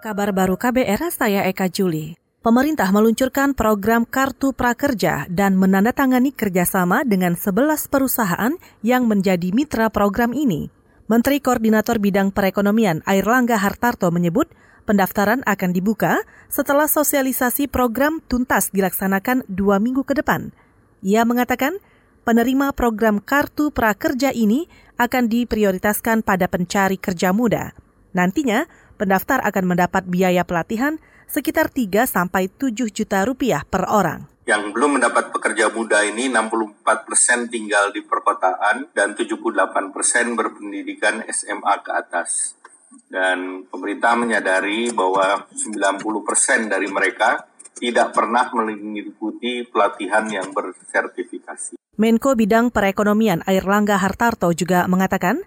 Kabar baru KBR, saya Eka Juli. Pemerintah meluncurkan program Kartu Prakerja dan menandatangani kerjasama dengan 11 perusahaan yang menjadi mitra program ini. Menteri Koordinator Bidang Perekonomian Airlangga Hartarto menyebut pendaftaran akan dibuka setelah sosialisasi program tuntas dilaksanakan dua minggu ke depan. Ia mengatakan penerima program Kartu Prakerja ini akan diprioritaskan pada pencari kerja muda. Nantinya, pendaftar akan mendapat biaya pelatihan sekitar 3 sampai 7 juta rupiah per orang. Yang belum mendapat pekerja muda ini 64 persen tinggal di perkotaan dan 78 persen berpendidikan SMA ke atas. Dan pemerintah menyadari bahwa 90 persen dari mereka tidak pernah mengikuti pelatihan yang bersertifikasi. Menko Bidang Perekonomian Airlangga Hartarto juga mengatakan,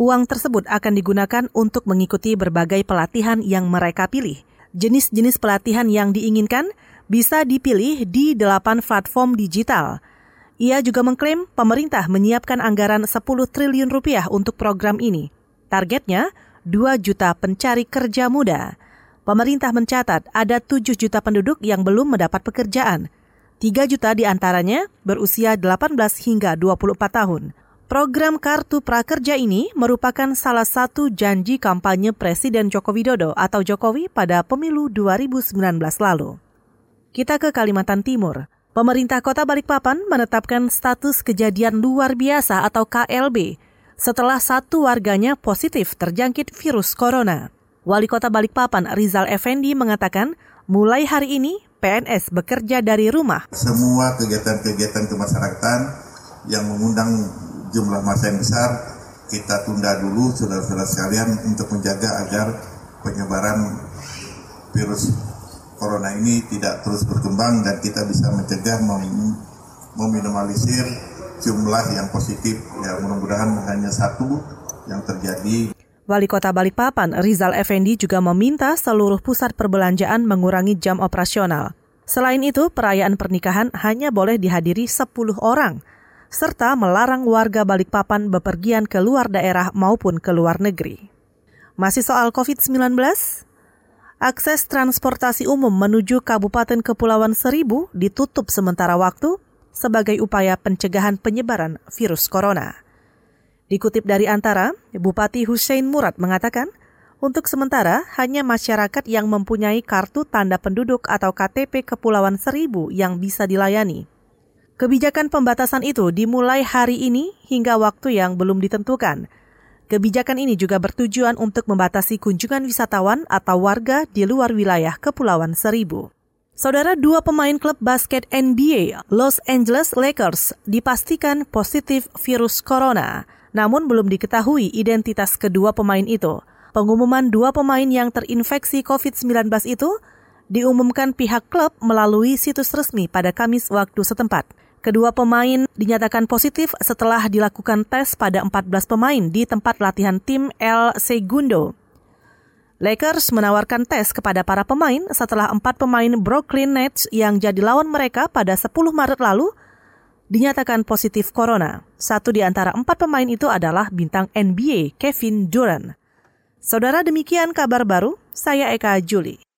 Uang tersebut akan digunakan untuk mengikuti berbagai pelatihan yang mereka pilih. Jenis-jenis pelatihan yang diinginkan bisa dipilih di delapan platform digital. Ia juga mengklaim pemerintah menyiapkan anggaran 10 triliun rupiah untuk program ini. Targetnya 2 juta pencari kerja muda. Pemerintah mencatat ada 7 juta penduduk yang belum mendapat pekerjaan. 3 juta di antaranya berusia 18 hingga 24 tahun. Program Kartu Prakerja ini merupakan salah satu janji kampanye Presiden Joko Widodo atau Jokowi pada pemilu 2019 lalu. Kita ke Kalimantan Timur. Pemerintah Kota Balikpapan menetapkan status kejadian luar biasa atau KLB setelah satu warganya positif terjangkit virus corona. Wali Kota Balikpapan Rizal Effendi mengatakan, mulai hari ini PNS bekerja dari rumah. Semua kegiatan-kegiatan kemasyarakatan yang mengundang jumlah masa yang besar kita tunda dulu saudara-saudara sekalian untuk menjaga agar penyebaran virus corona ini tidak terus berkembang dan kita bisa mencegah meminimalisir jumlah yang positif. Ya mudah-mudahan hanya satu yang terjadi. Wali Kota Balikpapan Rizal Effendi juga meminta seluruh pusat perbelanjaan mengurangi jam operasional. Selain itu, perayaan pernikahan hanya boleh dihadiri 10 orang serta melarang warga Balikpapan bepergian ke luar daerah maupun ke luar negeri. Masih soal COVID-19, akses transportasi umum menuju Kabupaten Kepulauan Seribu ditutup sementara waktu sebagai upaya pencegahan penyebaran virus corona. Dikutip dari Antara, Bupati Hussein Murad mengatakan, untuk sementara hanya masyarakat yang mempunyai kartu tanda penduduk atau KTP Kepulauan Seribu yang bisa dilayani. Kebijakan pembatasan itu dimulai hari ini hingga waktu yang belum ditentukan. Kebijakan ini juga bertujuan untuk membatasi kunjungan wisatawan atau warga di luar wilayah Kepulauan Seribu. Saudara dua pemain klub basket NBA Los Angeles Lakers dipastikan positif virus corona, namun belum diketahui identitas kedua pemain itu. Pengumuman dua pemain yang terinfeksi COVID-19 itu diumumkan pihak klub melalui situs resmi pada Kamis waktu setempat. Kedua pemain dinyatakan positif setelah dilakukan tes pada 14 pemain di tempat latihan tim El Segundo. Lakers menawarkan tes kepada para pemain setelah empat pemain Brooklyn Nets yang jadi lawan mereka pada 10 Maret lalu dinyatakan positif corona. Satu di antara empat pemain itu adalah bintang NBA Kevin Durant. Saudara demikian kabar baru, saya Eka Juli.